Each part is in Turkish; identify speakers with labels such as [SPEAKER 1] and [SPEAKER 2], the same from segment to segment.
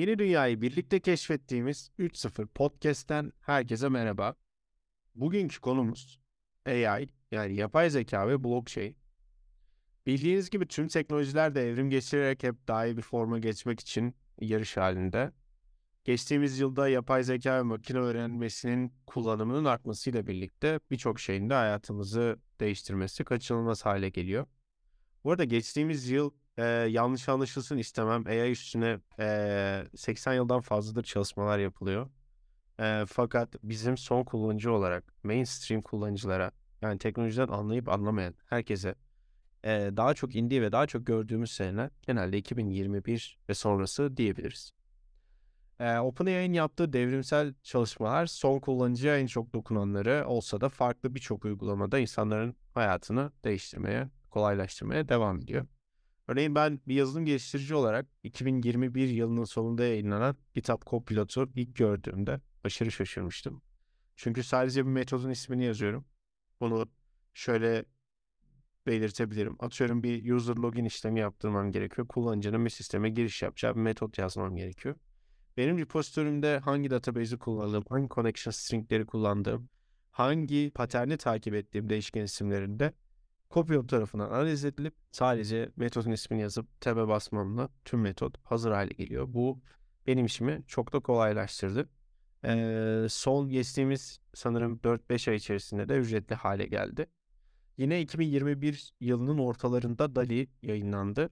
[SPEAKER 1] Yeni dünyayı birlikte keşfettiğimiz 3.0 Podcast'ten herkese merhaba. Bugünkü konumuz AI yani yapay zeka ve blockchain. Bildiğiniz gibi tüm teknolojiler de evrim geçirerek hep daha iyi bir forma geçmek için yarış halinde. Geçtiğimiz yılda yapay zeka ve makine öğrenmesinin kullanımının artmasıyla birlikte birçok şeyin de hayatımızı değiştirmesi kaçınılmaz hale geliyor. Bu arada geçtiğimiz yıl e, yanlış anlaşılsın istemem. AI üstüne e, 80 yıldan fazladır çalışmalar yapılıyor. E, fakat bizim son kullanıcı olarak mainstream kullanıcılara yani teknolojiden anlayıp anlamayan herkese e, daha çok indiği ve daha çok gördüğümüz sene genelde 2021 ve sonrası diyebiliriz. E, OpenAI'nin yaptığı devrimsel çalışmalar son kullanıcıya en çok dokunanları olsa da farklı birçok uygulamada insanların hayatını değiştirmeye, kolaylaştırmaya devam ediyor. Örneğin ben bir yazılım geliştirici olarak 2021 yılının sonunda yayınlanan GitHub Copilot'u ilk gördüğümde aşırı şaşırmıştım. Çünkü sadece bir metodun ismini yazıyorum. Bunu şöyle belirtebilirim. Atıyorum bir user login işlemi yaptırmam gerekiyor. Kullanıcının bir sisteme giriş yapacağı bir metot yazmam gerekiyor. Benim repository'imde hangi database'i kullandığım, hangi connection stringleri kullandığım, hangi paterni takip ettiğim değişken isimlerinde Copilot tarafından analiz edilip sadece metodun ismini yazıp tab'e basmamla tüm metot hazır hale geliyor. Bu benim işimi çok da kolaylaştırdı. Ee, son geçtiğimiz sanırım 4-5 ay içerisinde de ücretli hale geldi. Yine 2021 yılının ortalarında DALI yayınlandı.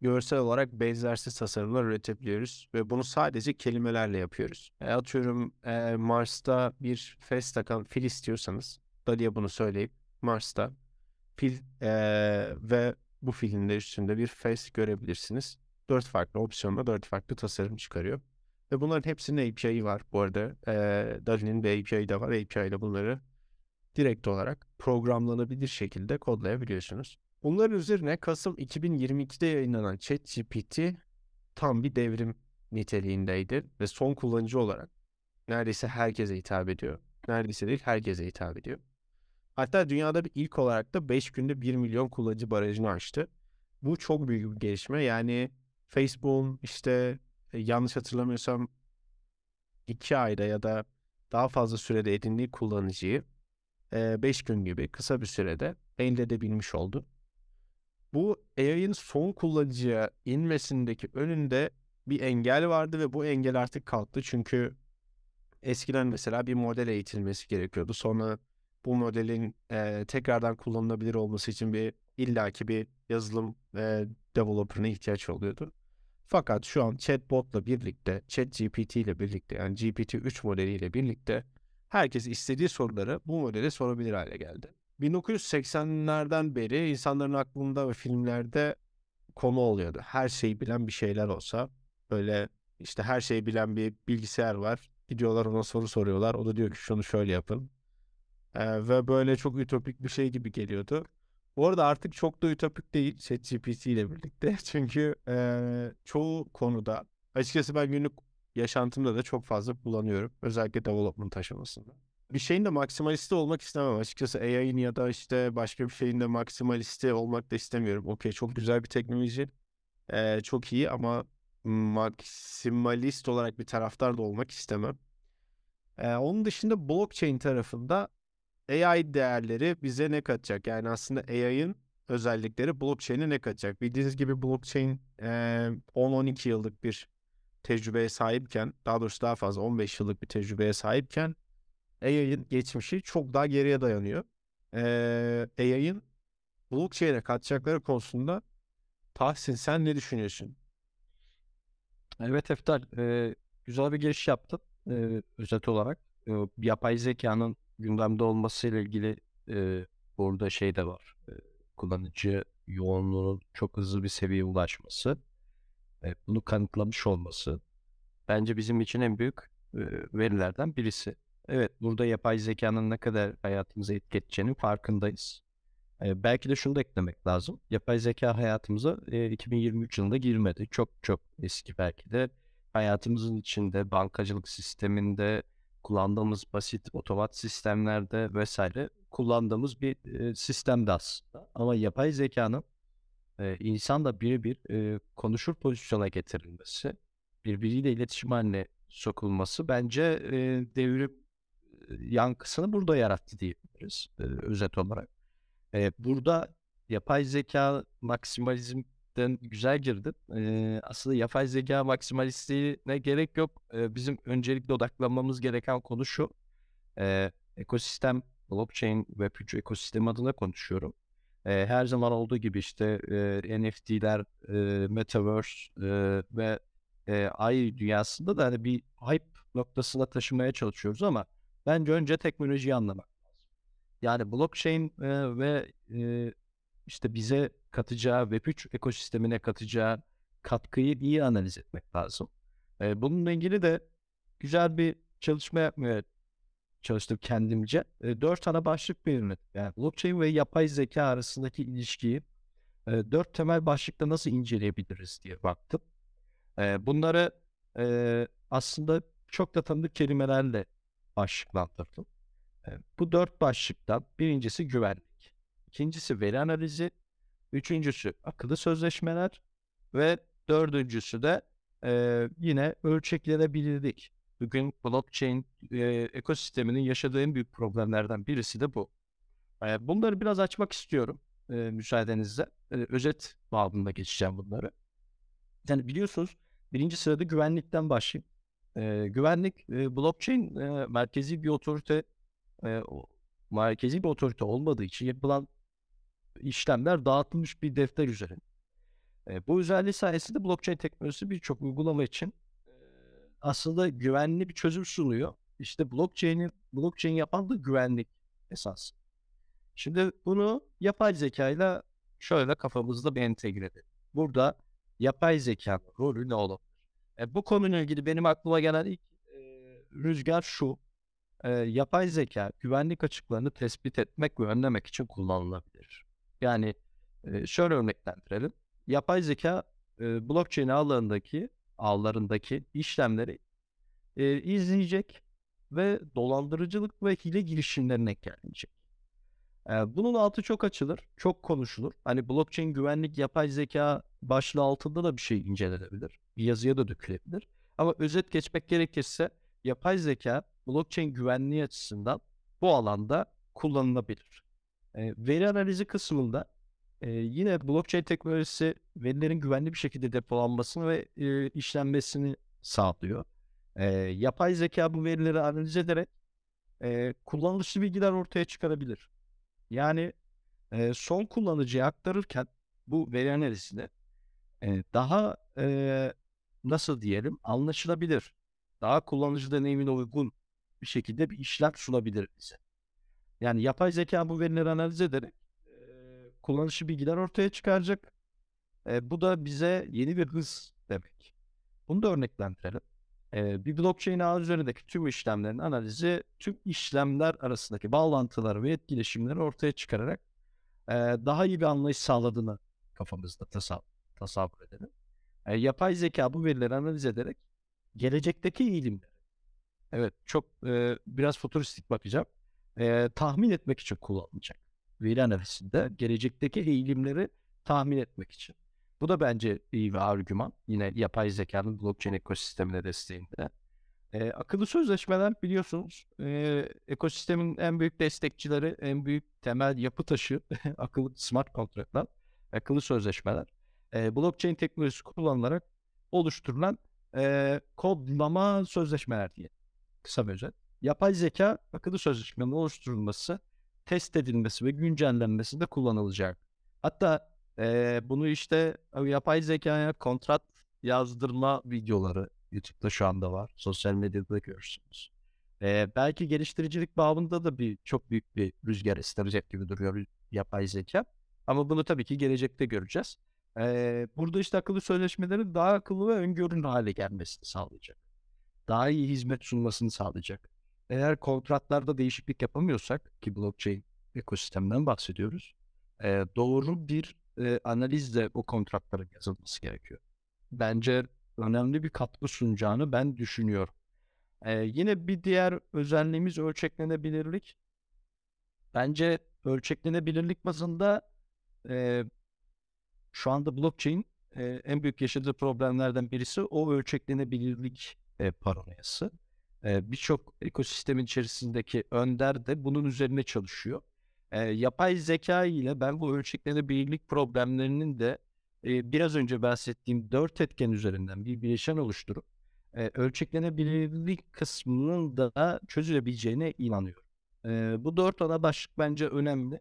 [SPEAKER 1] Görsel olarak benzersiz tasarımlar üretebiliyoruz ve bunu sadece kelimelerle yapıyoruz. E, atıyorum e, Mars'ta bir fes takan fil istiyorsanız DALI'ye bunu söyleyip Mars'ta fil e, ve bu filin de üstünde bir face görebilirsiniz. Dört farklı opsiyonla dört farklı tasarım çıkarıyor. Ve bunların hepsinin API'yi var bu arada. E, DALI'nin bir API'yi de var. API ile bunları direkt olarak programlanabilir şekilde kodlayabiliyorsunuz. Bunların üzerine Kasım 2022'de yayınlanan ChatGPT tam bir devrim niteliğindeydi ve son kullanıcı olarak neredeyse herkese hitap ediyor. Neredeyse değil herkese hitap ediyor. Hatta dünyada bir ilk olarak da 5 günde 1 milyon kullanıcı barajını aştı. Bu çok büyük bir gelişme. Yani Facebook'un işte e, yanlış hatırlamıyorsam 2 ayda ya da daha fazla sürede edindiği kullanıcıyı 5 e, gün gibi kısa bir sürede elde edebilmiş oldu. Bu AI'ın son kullanıcıya inmesindeki önünde bir engel vardı ve bu engel artık kalktı. Çünkü eskiden mesela bir model eğitilmesi gerekiyordu. Sonra bu modelin e, tekrardan kullanılabilir olması için bir illaki bir yazılım e, developer'ına ihtiyaç oluyordu. Fakat şu an chatbot'la birlikte, ChatGPT ile birlikte yani GPT-3 modeliyle birlikte herkes istediği soruları bu modele sorabilir hale geldi. 1980'lerden beri insanların aklında ve filmlerde konu oluyordu. Her şeyi bilen bir şeyler olsa böyle işte her şeyi bilen bir bilgisayar var. Gidiyorlar ona soru soruyorlar. O da diyor ki şunu şöyle yapın. Ee, ve böyle çok ütopik bir şey gibi geliyordu. Bu arada artık çok da ütopik değil ChatGPT ile birlikte. Çünkü e, çoğu konuda açıkçası ben günlük yaşantımda da çok fazla kullanıyorum. Özellikle development aşamasında. Bir şeyin de maksimalisti olmak istemem. Açıkçası AI'nin ya da işte başka bir şeyin de maksimalisti olmak da istemiyorum. Okey çok güzel bir teknoloji. E, çok iyi ama maksimalist olarak bir taraftar da olmak istemem. Ee, onun dışında blockchain tarafında AI değerleri bize ne katacak? Yani aslında AI'ın özellikleri blockchain'e ne katacak? Bildiğiniz gibi blockchain e, 10-12 yıllık bir tecrübeye sahipken, daha doğrusu daha fazla 15 yıllık bir tecrübeye sahipken AI'ın geçmişi çok daha geriye dayanıyor. E, AI'ın blockchain'e katacakları konusunda Tahsin sen ne düşünüyorsun?
[SPEAKER 2] Evet Eftal, e, güzel bir giriş yaptın e, özet olarak. E, yapay zekanın gündemde olmasıyla ilgili e, burada şey de var. E, kullanıcı yoğunluğunun çok hızlı bir seviyeye ulaşması, e, bunu kanıtlamış olması bence bizim için en büyük e, verilerden birisi. Evet, burada yapay zekanın ne kadar hayatımıza etki edeceğinin farkındayız. E, belki de şunu da eklemek lazım. Yapay zeka hayatımıza e, 2023 yılında girmedi. Çok çok eski belki de hayatımızın içinde, bankacılık sisteminde, kullandığımız basit otomat sistemlerde vesaire kullandığımız bir e, sistemde aslında. Ama yapay zekanın e, insanla birebir e, konuşur pozisyona getirilmesi birbiriyle iletişim haline sokulması bence e, devrim yankısını burada yarattı diyebiliriz e, özet olarak. E, burada yapay zeka maksimalizmden güzel girdin. E, aslında yapay zeka maksimalistliğine gerek yok. E, bizim öncelikle odaklanmamız gereken konu şu. E, ekosistem, blockchain ve Web3 ekosistemi adına konuşuyorum. E, her zaman olduğu gibi işte e, NFT'ler, e, Metaverse e, ve e, ay dünyasında da hani bir hype noktasına taşımaya çalışıyoruz ama bence önce teknolojiyi anlamak lazım. Yani blockchain e, ve e, işte bize katacağı Web3 ekosistemine katacağı katkıyı iyi analiz etmek lazım. E, bununla ilgili de güzel bir çalışma yapmaya çalıştım kendimce. E, dört ana başlık belirledim. Yani blockchain ve yapay zeka arasındaki ilişkiyi e, dört temel başlıkta nasıl inceleyebiliriz diye baktım. E, bunları e, aslında çok da tanıdık kelimelerle başlıklandırdım. E, bu dört başlıktan birincisi güvenlik, ikincisi veri analizi, üçüncüsü akıllı sözleşmeler ve dördüncüsü de e, yine ölçeklenebilirlik. Bugün blockchain e, ekosisteminin yaşadığı en büyük problemlerden birisi de bu. E, bunları biraz açmak istiyorum e, müsaadenizle. E, özet babında geçeceğim bunları. Yani biliyorsunuz birinci sırada güvenlikten başlayayım. E, güvenlik e, blockchain e, merkezi bir otorite e, merkezi bir otorite olmadığı için yapılan işlemler dağıtılmış bir defter üzerinde. E, bu özelliği sayesinde blockchain teknolojisi birçok uygulama için aslında güvenli bir çözüm sunuyor. İşte blockchain'in blockchain yapan da güvenlik esas. Şimdi bunu yapay zeka ile şöyle kafamızda bir entegre edelim. Burada yapay zeka rolü ne olabilir? E, bu konuyla ilgili benim aklıma gelen ilk e, rüzgar şu. E, yapay zeka güvenlik açıklarını tespit etmek ve önlemek için kullanılabilir. Yani e, şöyle örneklendirelim. Yapay zeka blockchain ağlarındaki ağlarındaki işlemleri izleyecek ve dolandırıcılık ve hile girişimlerine engelleyecek. Bunun altı çok açılır, çok konuşulur. Hani blockchain güvenlik yapay zeka başlığı altında da bir şey incelenebilir. Bir yazıya da dökülebilir. Ama özet geçmek gerekirse yapay zeka blockchain güvenliği açısından bu alanda kullanılabilir. Veri analizi kısmında yine blockchain teknolojisi verilerin güvenli bir şekilde depolanmasını ve işlenmesini sağlıyor. Yapay zeka bu verileri analiz ederek e, kullanışlı bilgiler ortaya çıkarabilir. Yani son kullanıcıya aktarırken bu veri analizini daha nasıl diyelim anlaşılabilir, daha kullanıcı deneyimine uygun bir şekilde bir işlem sunabilir bize. Yani yapay zeka bu verileri analiz ederek e, kullanıcı bilgiler ortaya çıkaracak. E, bu da bize yeni bir hız demek. Bunu da örneklendirelim. E, bir blockchain ağ üzerindeki tüm işlemlerin analizi tüm işlemler arasındaki bağlantıları ve etkileşimleri ortaya çıkararak e, daha iyi bir anlayış sağladığını kafamızda tasav tasavvur edelim. E, yapay zeka bu verileri analiz ederek gelecekteki eğilimleri, evet çok e, biraz futuristik bakacağım, e, tahmin etmek için kullanılacak. Veri analizinde gelecekteki eğilimleri tahmin etmek için. Bu da bence iyi bir argüman. Yine yapay zekanın blockchain ekosistemine desteğinde. E, akıllı sözleşmeler biliyorsunuz e, ekosistemin en büyük destekçileri, en büyük temel yapı taşı akıllı smart kontratlar, akıllı sözleşmeler. E, blockchain teknolojisi kullanılarak oluşturulan e, kodlama sözleşmeler diye. Kısa bir özet. Yapay zeka akıllı sözleşmenin oluşturulması, test edilmesi ve güncellenmesinde kullanılacak. Hatta e, bunu işte yapay zekaya kontrat yazdırma videoları YouTube'da şu anda var. Sosyal medyada görürsünüz. E, belki geliştiricilik bağımında da bir çok büyük bir rüzgar estirecek gibi duruyor yapay zeka. Ama bunu tabii ki gelecekte göreceğiz. E, burada işte akıllı sözleşmelerin daha akıllı ve öngörünür hale gelmesini sağlayacak. Daha iyi hizmet sunmasını sağlayacak. Eğer kontratlarda değişiklik yapamıyorsak ki blockchain ekosistemden bahsediyoruz. E, doğru bir e, analizle o kontratların yazılması gerekiyor. Bence önemli bir katkı sunacağını ben düşünüyorum. E, yine bir diğer özelliğimiz ölçeklenebilirlik. Bence ölçeklenebilirlik bazında e, şu anda blockchain e, en büyük yaşadığı problemlerden birisi o ölçeklenebilirlik e, paranoyası. Birçok ekosistemin içerisindeki önder de bunun üzerine çalışıyor. Yapay zeka ile ben bu ölçeklenebilirlik problemlerinin de biraz önce bahsettiğim dört etken üzerinden bir bileşen oluşturup ölçeklenebilirlik kısmının da çözülebileceğine inanıyorum. Bu dört ana başlık bence önemli.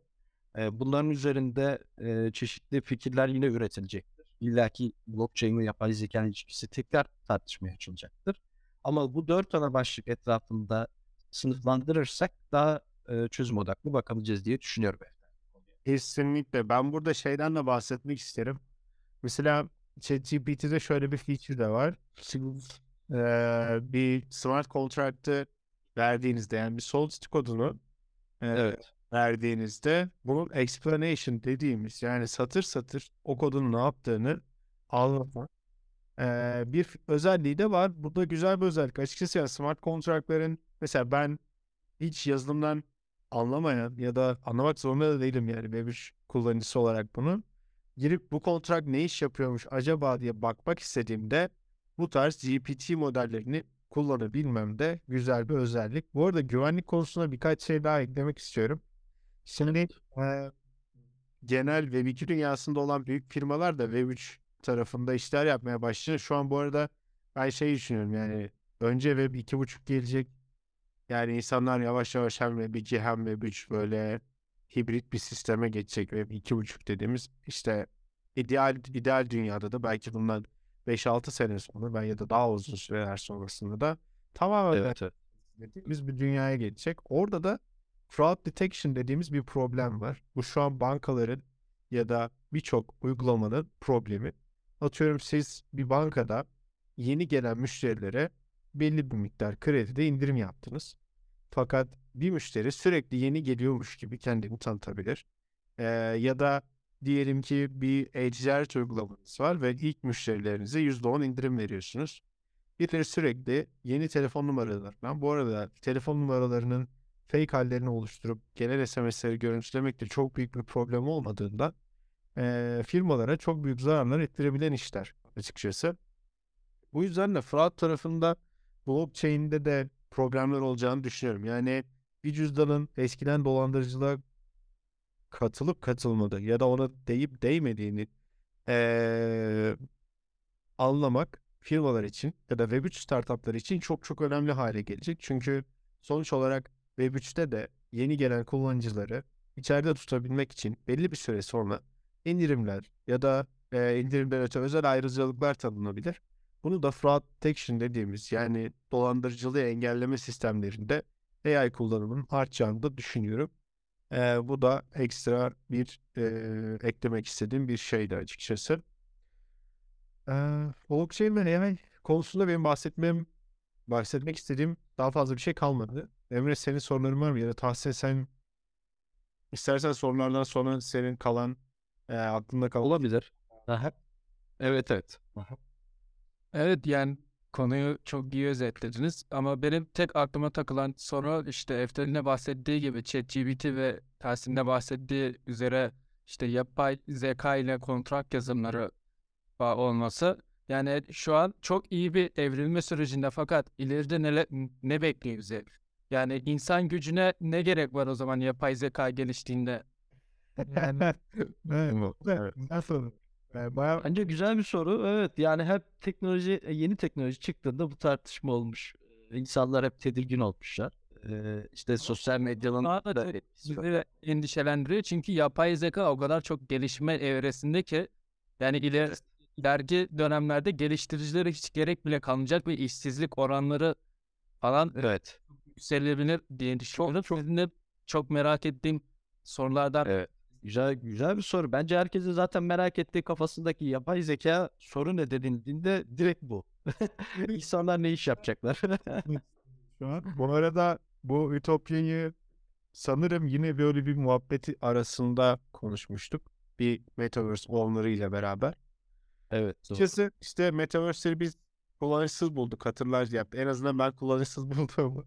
[SPEAKER 2] Bunların üzerinde çeşitli fikirler yine üretilecektir. İlla ki blockchain ve yapay zeka ilişkisi tekrar tartışmaya açılacaktır. Ama bu dört ana başlık etrafında sınıflandırırsak daha e, çözüm odaklı bakabileceğiz diye düşünüyorum.
[SPEAKER 1] Kesinlikle. Ben burada şeyden de bahsetmek isterim. Mesela ChatGPT'de şöyle bir feature de var. Ee, bir smart contract'ı verdiğinizde yani bir solidity kodunu e,
[SPEAKER 2] Evet.
[SPEAKER 1] verdiğinizde bunun explanation dediğimiz yani satır satır o kodun ne yaptığını anlatmak ee, bir özelliği de var. Bu da güzel bir özellik. Açıkçası yani smart contract'ların mesela ben hiç yazılımdan anlamayan ya da anlamak zorunda da değilim yani Web3 kullanıcısı olarak bunu. Girip bu kontrat ne iş yapıyormuş acaba diye bakmak istediğimde bu tarz GPT modellerini kullanabilmem de güzel bir özellik. Bu arada güvenlik konusuna birkaç şey daha eklemek istiyorum. Şimdi e, genel Web2 dünyasında olan büyük firmalar da Web3 tarafında işler yapmaya başlıyor. Şu an bu arada ben şey düşünüyorum yani önce Web 2.5 gelecek. Yani insanlar yavaş yavaş hem Web 2 hem Web 3 böyle hibrit bir sisteme geçecek. Web 2.5 dediğimiz işte ideal ideal dünyada da belki bundan 5-6 sene sonra ben ya da daha uzun süreler sonrasında da tamamen
[SPEAKER 2] Evet. evet.
[SPEAKER 1] dediğimiz bir dünyaya geçecek. Orada da fraud detection dediğimiz bir problem var. Bu şu an bankaların ya da birçok uygulamanın problemi. Atıyorum siz bir bankada yeni gelen müşterilere belli bir miktar kredide indirim yaptınız. Fakat bir müşteri sürekli yeni geliyormuş gibi kendini tanıtabilir. Ee, ya da diyelim ki bir e-ticaret uygulamanız var ve ilk müşterilerinize %10 indirim veriyorsunuz. Birileri sürekli yeni telefon numaralarından, bu arada telefon numaralarının fake hallerini oluşturup genel SMS'leri görüntülemek de çok büyük bir problem olmadığından eee, firmalara çok büyük zararlar ettirebilen işler açıkçası. Bu yüzden de fraud tarafında blockchain'de de problemler olacağını düşünüyorum. Yani bir cüzdanın eskiden dolandırıcılığa katılıp katılmadı ya da ona deyip değmediğini eee, anlamak firmalar için ya da Web3 startupları için çok çok önemli hale gelecek. Çünkü sonuç olarak Web3'te de yeni gelen kullanıcıları içeride tutabilmek için belli bir süre sonra indirimler ya da e, indirimden öte özel ayrıcalıklar tanınabilir. Bunu da fraud detection dediğimiz yani dolandırıcılığı engelleme sistemlerinde AI kullanımının artacağını da düşünüyorum. E, bu da ekstra bir e, eklemek istediğim bir şeydi açıkçası. E, blockchain ve AI konusunda benim bahsetmem bahsetmek istediğim daha fazla bir şey kalmadı. Emre senin soruların var mı? Ya da Tahsin sen istersen sorulardan sonra senin kalan e, aklında kalan
[SPEAKER 2] Olabilir. Aha. Evet evet. Aha.
[SPEAKER 3] Evet yani konuyu çok iyi özetlediniz ama benim tek aklıma takılan soru işte Eftel'in bahsettiği gibi ChatGPT ve Tahsin'in de bahsettiği üzere işte yapay zeka ile kontrat yazımları olması. Yani şu an çok iyi bir evrilme sürecinde fakat ileride ne, ne bekliyor bizi? Yani insan gücüne ne gerek var o zaman yapay zeka geliştiğinde? Yani
[SPEAKER 1] evet.
[SPEAKER 2] Evet.
[SPEAKER 1] Nasıl? E, bayağı
[SPEAKER 2] Bence güzel bir soru. Evet yani hep teknoloji, e, yeni teknoloji çıktığında bu tartışma olmuş. E, İnsanlar hep tedirgin olmuşlar. E, işte sosyal medyanın
[SPEAKER 3] Daha da
[SPEAKER 2] da
[SPEAKER 3] çok bizi endişelendiriyor çünkü yapay zeka o kadar çok gelişme evresinde ki yani iler, ileriki dönemlerde geliştiricilere hiç gerek bile kalmayacak ve işsizlik oranları falan
[SPEAKER 2] Evet.
[SPEAKER 3] yükselebilir diye düşünüyorum. Sizin de çok merak ettiğim sorulardan
[SPEAKER 2] Evet. Güzel güzel bir soru. Bence herkesin zaten merak ettiği kafasındaki yapay zeka soru ne denildiğinde direkt bu. İnsanlar ne iş yapacaklar?
[SPEAKER 1] şu an. Bu arada bu Ütopya'yı sanırım yine böyle bir muhabbeti arasında konuşmuştuk. Bir Metaverse onlarıyla beraber.
[SPEAKER 2] evet.
[SPEAKER 1] Açıkçası işte Metaverse'leri biz kullanışsız bulduk. Hatırlar ya. En azından ben kullanışsız bulduğumu.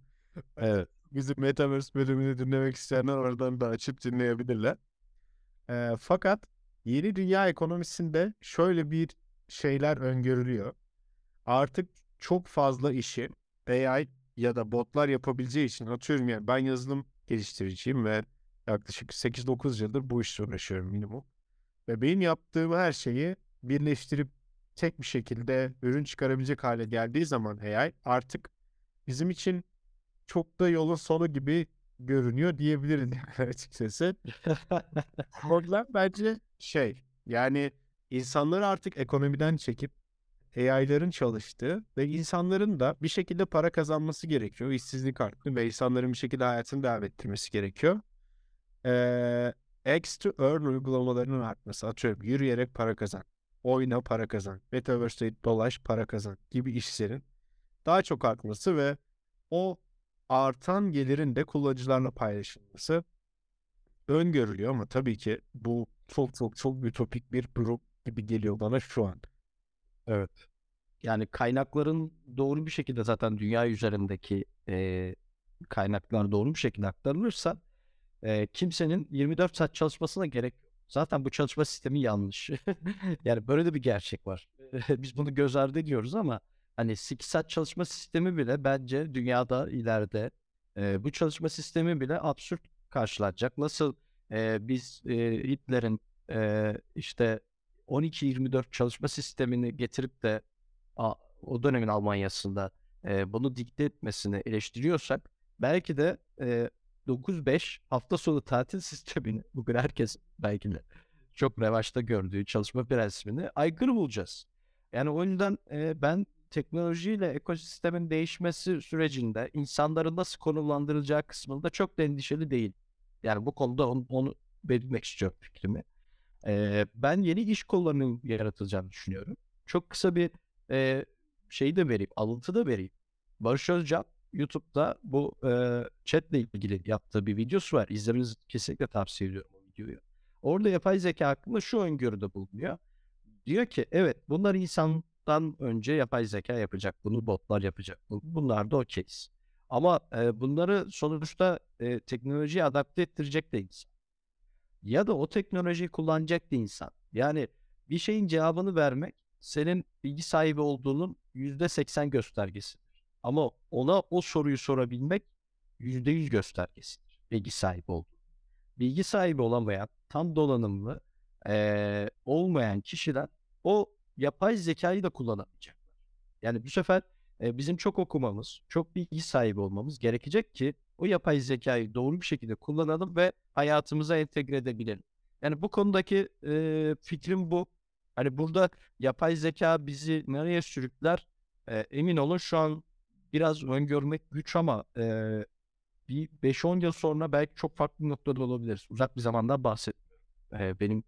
[SPEAKER 2] Evet.
[SPEAKER 1] Bizim Metaverse bölümünü dinlemek isteyenler oradan da açıp dinleyebilirler. Ee, fakat yeni dünya ekonomisinde şöyle bir şeyler öngörülüyor. Artık çok fazla işi AI ya da botlar yapabileceği için atıyorum yani ben yazılım geliştiriciyim ve yaklaşık 8-9 yıldır bu işle uğraşıyorum minimum. Ve benim yaptığım her şeyi birleştirip tek bir şekilde ürün çıkarabilecek hale geldiği zaman AI artık bizim için çok da yolun sonu gibi görünüyor diyebiliriz yani açıkçası. Problem bence şey yani insanları artık ekonomiden çekip AI'ların çalıştığı ve insanların da bir şekilde para kazanması gerekiyor. İşsizlik arttı ve insanların bir şekilde hayatını devam ettirmesi gerekiyor. Ee, X to Earn uygulamalarının artması. Atıyorum yürüyerek para kazan, oyna para kazan, Metaverse'de dolaş para kazan gibi işlerin daha çok artması ve o artan gelirin de kullanıcılarla paylaşılması öngörülüyor ama tabii ki bu çok çok çok ütopik bir durum gibi geliyor bana şu an.
[SPEAKER 2] Evet. Yani kaynakların doğru bir şekilde zaten dünya üzerindeki e, kaynaklar doğru bir şekilde aktarılırsa e, kimsenin 24 saat çalışmasına gerek yok. Zaten bu çalışma sistemi yanlış. yani böyle de bir gerçek var. Biz bunu göz ardı ediyoruz ama hani 8 saat çalışma sistemi bile bence dünyada ileride e, bu çalışma sistemi bile absürt karşılanacak. Nasıl e, biz e, Hitler'in e, işte 12-24 çalışma sistemini getirip de a, o dönemin Almanya'sında e, bunu dikte etmesini eleştiriyorsak belki de e, 9-5 hafta sonu tatil sistemini bugün herkes belki de çok revaçta gördüğü çalışma prensibini aykırı bulacağız. Yani o yüzden e, ben teknolojiyle ekosistemin değişmesi sürecinde insanların nasıl konumlandırılacağı kısmında çok da endişeli değil. Yani bu konuda onu, onu belirtmek istiyorum fikrimi. Ee, ben yeni iş kollarının yaratılacağını düşünüyorum. Çok kısa bir e, şey de vereyim, alıntı da vereyim. Barış Özcan YouTube'da bu e, chatle ilgili yaptığı bir videosu var. İzlemenizi kesinlikle tavsiye ediyorum o videoyu. Orada yapay zeka hakkında şu öngörüde bulunuyor. Diyor ki evet bunlar insandan önce yapay zeka yapacak. Bunu botlar yapacak. Bunlar da okeyiz. Ama e, bunları sonuçta e, teknolojiye adapte ettirecek de insan. Ya da o teknolojiyi kullanacak da insan. Yani bir şeyin cevabını vermek senin bilgi sahibi olduğunun %80 göstergesidir. Ama ona o soruyu sorabilmek %100 göstergesidir. Bilgi sahibi olduğu. Bilgi sahibi olamayan, tam donanımlı e, olmayan kişiler o yapay zekayı da kullanamayacaklar. Yani bu sefer e, bizim çok okumamız, çok bilgi sahibi olmamız gerekecek ki o yapay zekayı doğru bir şekilde kullanalım ve hayatımıza entegre edebilelim. Yani bu konudaki e, fikrim bu. Hani burada yapay zeka bizi nereye sürükler? E, emin olun şu an biraz öngörmek güç ama e, bir 5-10 yıl sonra belki çok farklı bir noktada olabiliriz. Uzak bir zamandan bahsetmiyorum. E, benim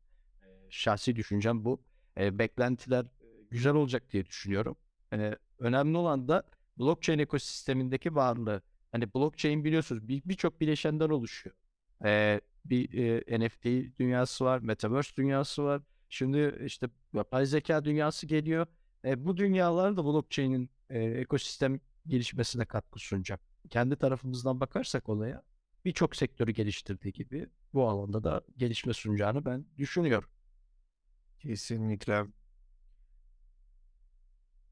[SPEAKER 2] şahsi düşüncem bu. E, beklentiler güzel olacak diye düşünüyorum. E, önemli olan da blockchain ekosistemindeki varlığı. Hani blockchain biliyorsunuz birçok bir bileşenden oluşuyor. Ee, bir e, NFT dünyası var, metaverse dünyası var. Şimdi işte yapay zeka dünyası geliyor. E, bu dünyalar da blockchain'in e, ekosistem gelişmesine katkı sunacak. Kendi tarafımızdan bakarsak olaya birçok sektörü geliştirdiği gibi bu alanda da gelişme sunacağını ben düşünüyorum.
[SPEAKER 1] Kesinlikle.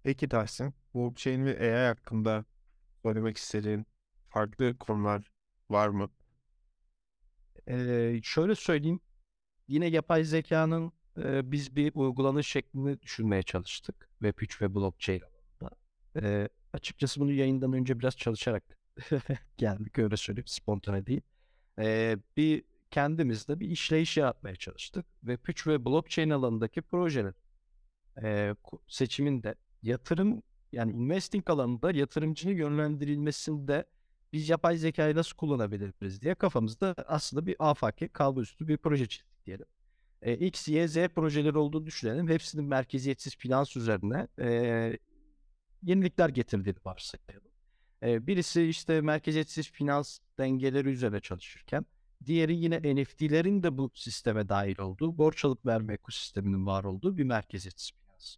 [SPEAKER 1] Peki Tahsin, blockchain ve AI hakkında söylemek istediğin farklı konular var mı?
[SPEAKER 2] Ee, şöyle söyleyeyim. Yine yapay zekanın e, biz bir uygulanış şeklini düşünmeye çalıştık. Web3 ve blockchain alanında. E, açıkçası bunu yayından önce biraz çalışarak geldik öyle söyleyeyim. Spontane değil. E, bir kendimizde bir işleyiş yaratmaya çalıştık. Web3 ve blockchain alanındaki projeler e, seçiminde yatırım yani investing alanında yatırımcının yönlendirilmesinde biz yapay zekayı nasıl kullanabiliriz diye kafamızda aslında bir afaki kalbu üstü bir proje çizdik diyelim. E, X, Y, Z projeleri olduğunu düşünelim. Hepsinin merkeziyetsiz finans üzerine e, yenilikler getirdiğini varsayalım. E, birisi işte merkeziyetsiz finans dengeleri üzerine çalışırken diğeri yine NFT'lerin de bu sisteme dahil olduğu, borç alıp verme ekosisteminin var olduğu bir merkeziyetsiz finans.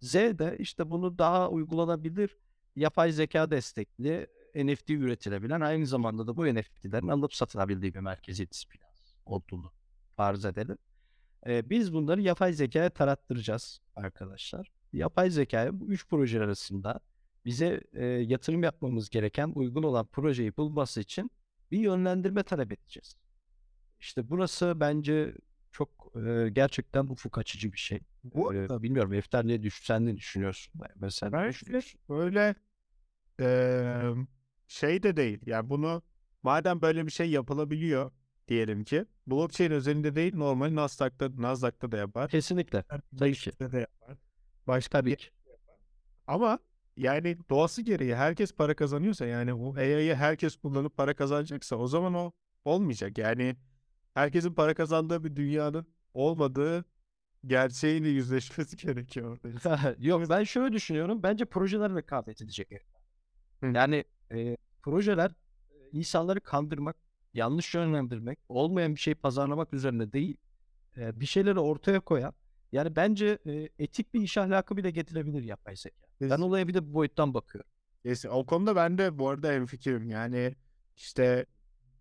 [SPEAKER 2] Z de işte bunu daha uygulanabilir yapay zeka destekli NFT üretilebilen aynı zamanda da bu NFT'lerin alıp satılabildiği bir merkeziyetsiz finans olduğunu farz edelim. Ee, biz bunları yapay zekaya tarattıracağız arkadaşlar. Yapay zekaya bu üç proje arasında bize e, yatırım yapmamız gereken uygun olan projeyi bulması için bir yönlendirme talep edeceğiz. İşte burası bence çok e, gerçekten ufuk açıcı bir şey.
[SPEAKER 1] Bu
[SPEAKER 2] Ee, bilmiyorum Efter ne düş sen ne düşünüyorsun mesela?
[SPEAKER 1] Ben şöyle böyle eee, şey de değil. Yani bunu madem böyle bir şey yapılabiliyor diyelim ki blockchain özelinde değil normal Nasdaq'ta Nasdaq'ta da yapar.
[SPEAKER 2] Kesinlikle. Tabii ki.
[SPEAKER 1] De yapar. Başka bir ama yani doğası gereği herkes para kazanıyorsa yani bu AI'yı herkes kullanıp para kazanacaksa o zaman o olmayacak. Yani herkesin para kazandığı bir dünyanın olmadığı gerçeğiyle yüzleşmesi gerekiyor orada.
[SPEAKER 2] Yok ben şöyle düşünüyorum. Bence projeler rekabet edecek.
[SPEAKER 1] Hı.
[SPEAKER 2] Yani e, projeler insanları kandırmak, yanlış yönlendirmek, olmayan bir şey pazarlamak üzerine değil, e, bir şeyleri ortaya koyan, yani bence e, etik bir iş ahlakı bile getirebilir yapay zeka. Ben olaya bir de bu boyuttan bakıyorum.
[SPEAKER 1] Kesin. O konuda ben de bu arada hemfikirim. Yani işte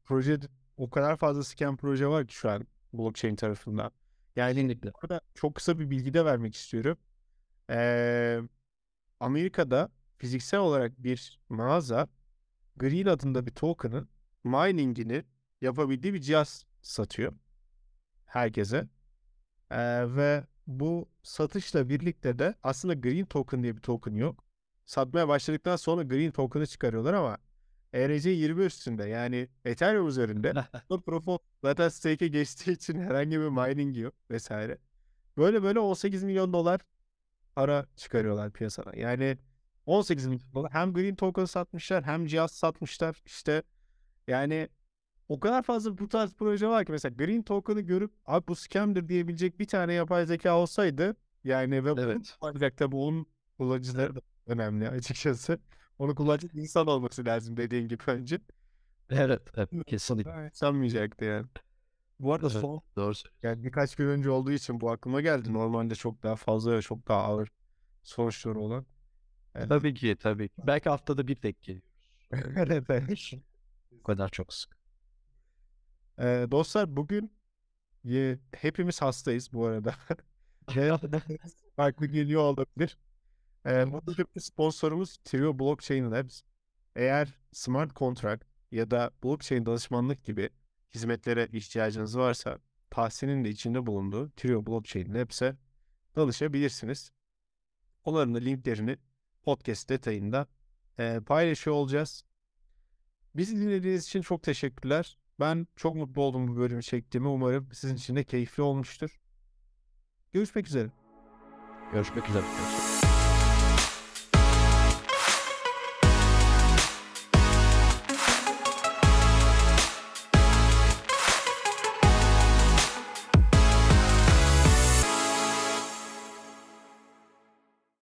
[SPEAKER 1] proje o kadar fazla scam proje var ki şu an blockchain tarafından. Yani
[SPEAKER 2] Kesinlikle.
[SPEAKER 1] burada çok kısa bir bilgi de vermek istiyorum. Ee, Amerika'da fiziksel olarak bir mağaza Green adında bir token'ın miningini yapabildiği bir cihaz satıyor herkese. Ee, ve bu satışla birlikte de aslında Green Token diye bir token yok. Satmaya başladıktan sonra Green Token'ı çıkarıyorlar ama ERC20 üstünde yani Ethereum üzerinde Proof of zaten stake'e geçtiği için herhangi bir mining yok vesaire. Böyle böyle 18 milyon dolar para çıkarıyorlar piyasada. Yani 18 milyon dolar hem Green Token satmışlar hem cihaz satmışlar. İşte yani o kadar fazla bu tarz proje var ki mesela Green Token'ı görüp abi bu scam'dir diyebilecek bir tane yapay zeka olsaydı yani ve
[SPEAKER 2] Evet.
[SPEAKER 1] ancak tabii onun kullanıcıları da önemli açıkçası. Onu kullanacak insan olması lazım dediğin gibi önce.
[SPEAKER 2] Evet, evet kesinlikle.
[SPEAKER 1] Sanmayacaktı yani. Bu arada
[SPEAKER 2] Evet.
[SPEAKER 1] son
[SPEAKER 2] Doğru
[SPEAKER 1] yani birkaç gün önce olduğu için bu aklıma geldi. Normalde çok daha fazla ve çok daha ağır sonuçları olan. Evet.
[SPEAKER 2] Tabii ki, tabii ki. Belki haftada bir tek geliyoruz.
[SPEAKER 1] Evet, evet.
[SPEAKER 2] O kadar çok sık.
[SPEAKER 1] Ee, dostlar bugün ye- hepimiz hastayız bu arada. Farklı geliyor olabilir. Ee, bu sponsorumuz Trio Blockchain Labs. Eğer smart contract ya da blockchain danışmanlık gibi hizmetlere ihtiyacınız varsa Tahsin'in de içinde bulunduğu Trio Blockchain Labs'e danışabilirsiniz. Onların da linklerini podcast detayında e, paylaşıyor olacağız. Bizi dinlediğiniz için çok teşekkürler. Ben çok mutlu oldum bu bölümü çektiğime. Umarım sizin için de keyifli olmuştur. Görüşmek üzere.
[SPEAKER 2] Görüşmek üzere.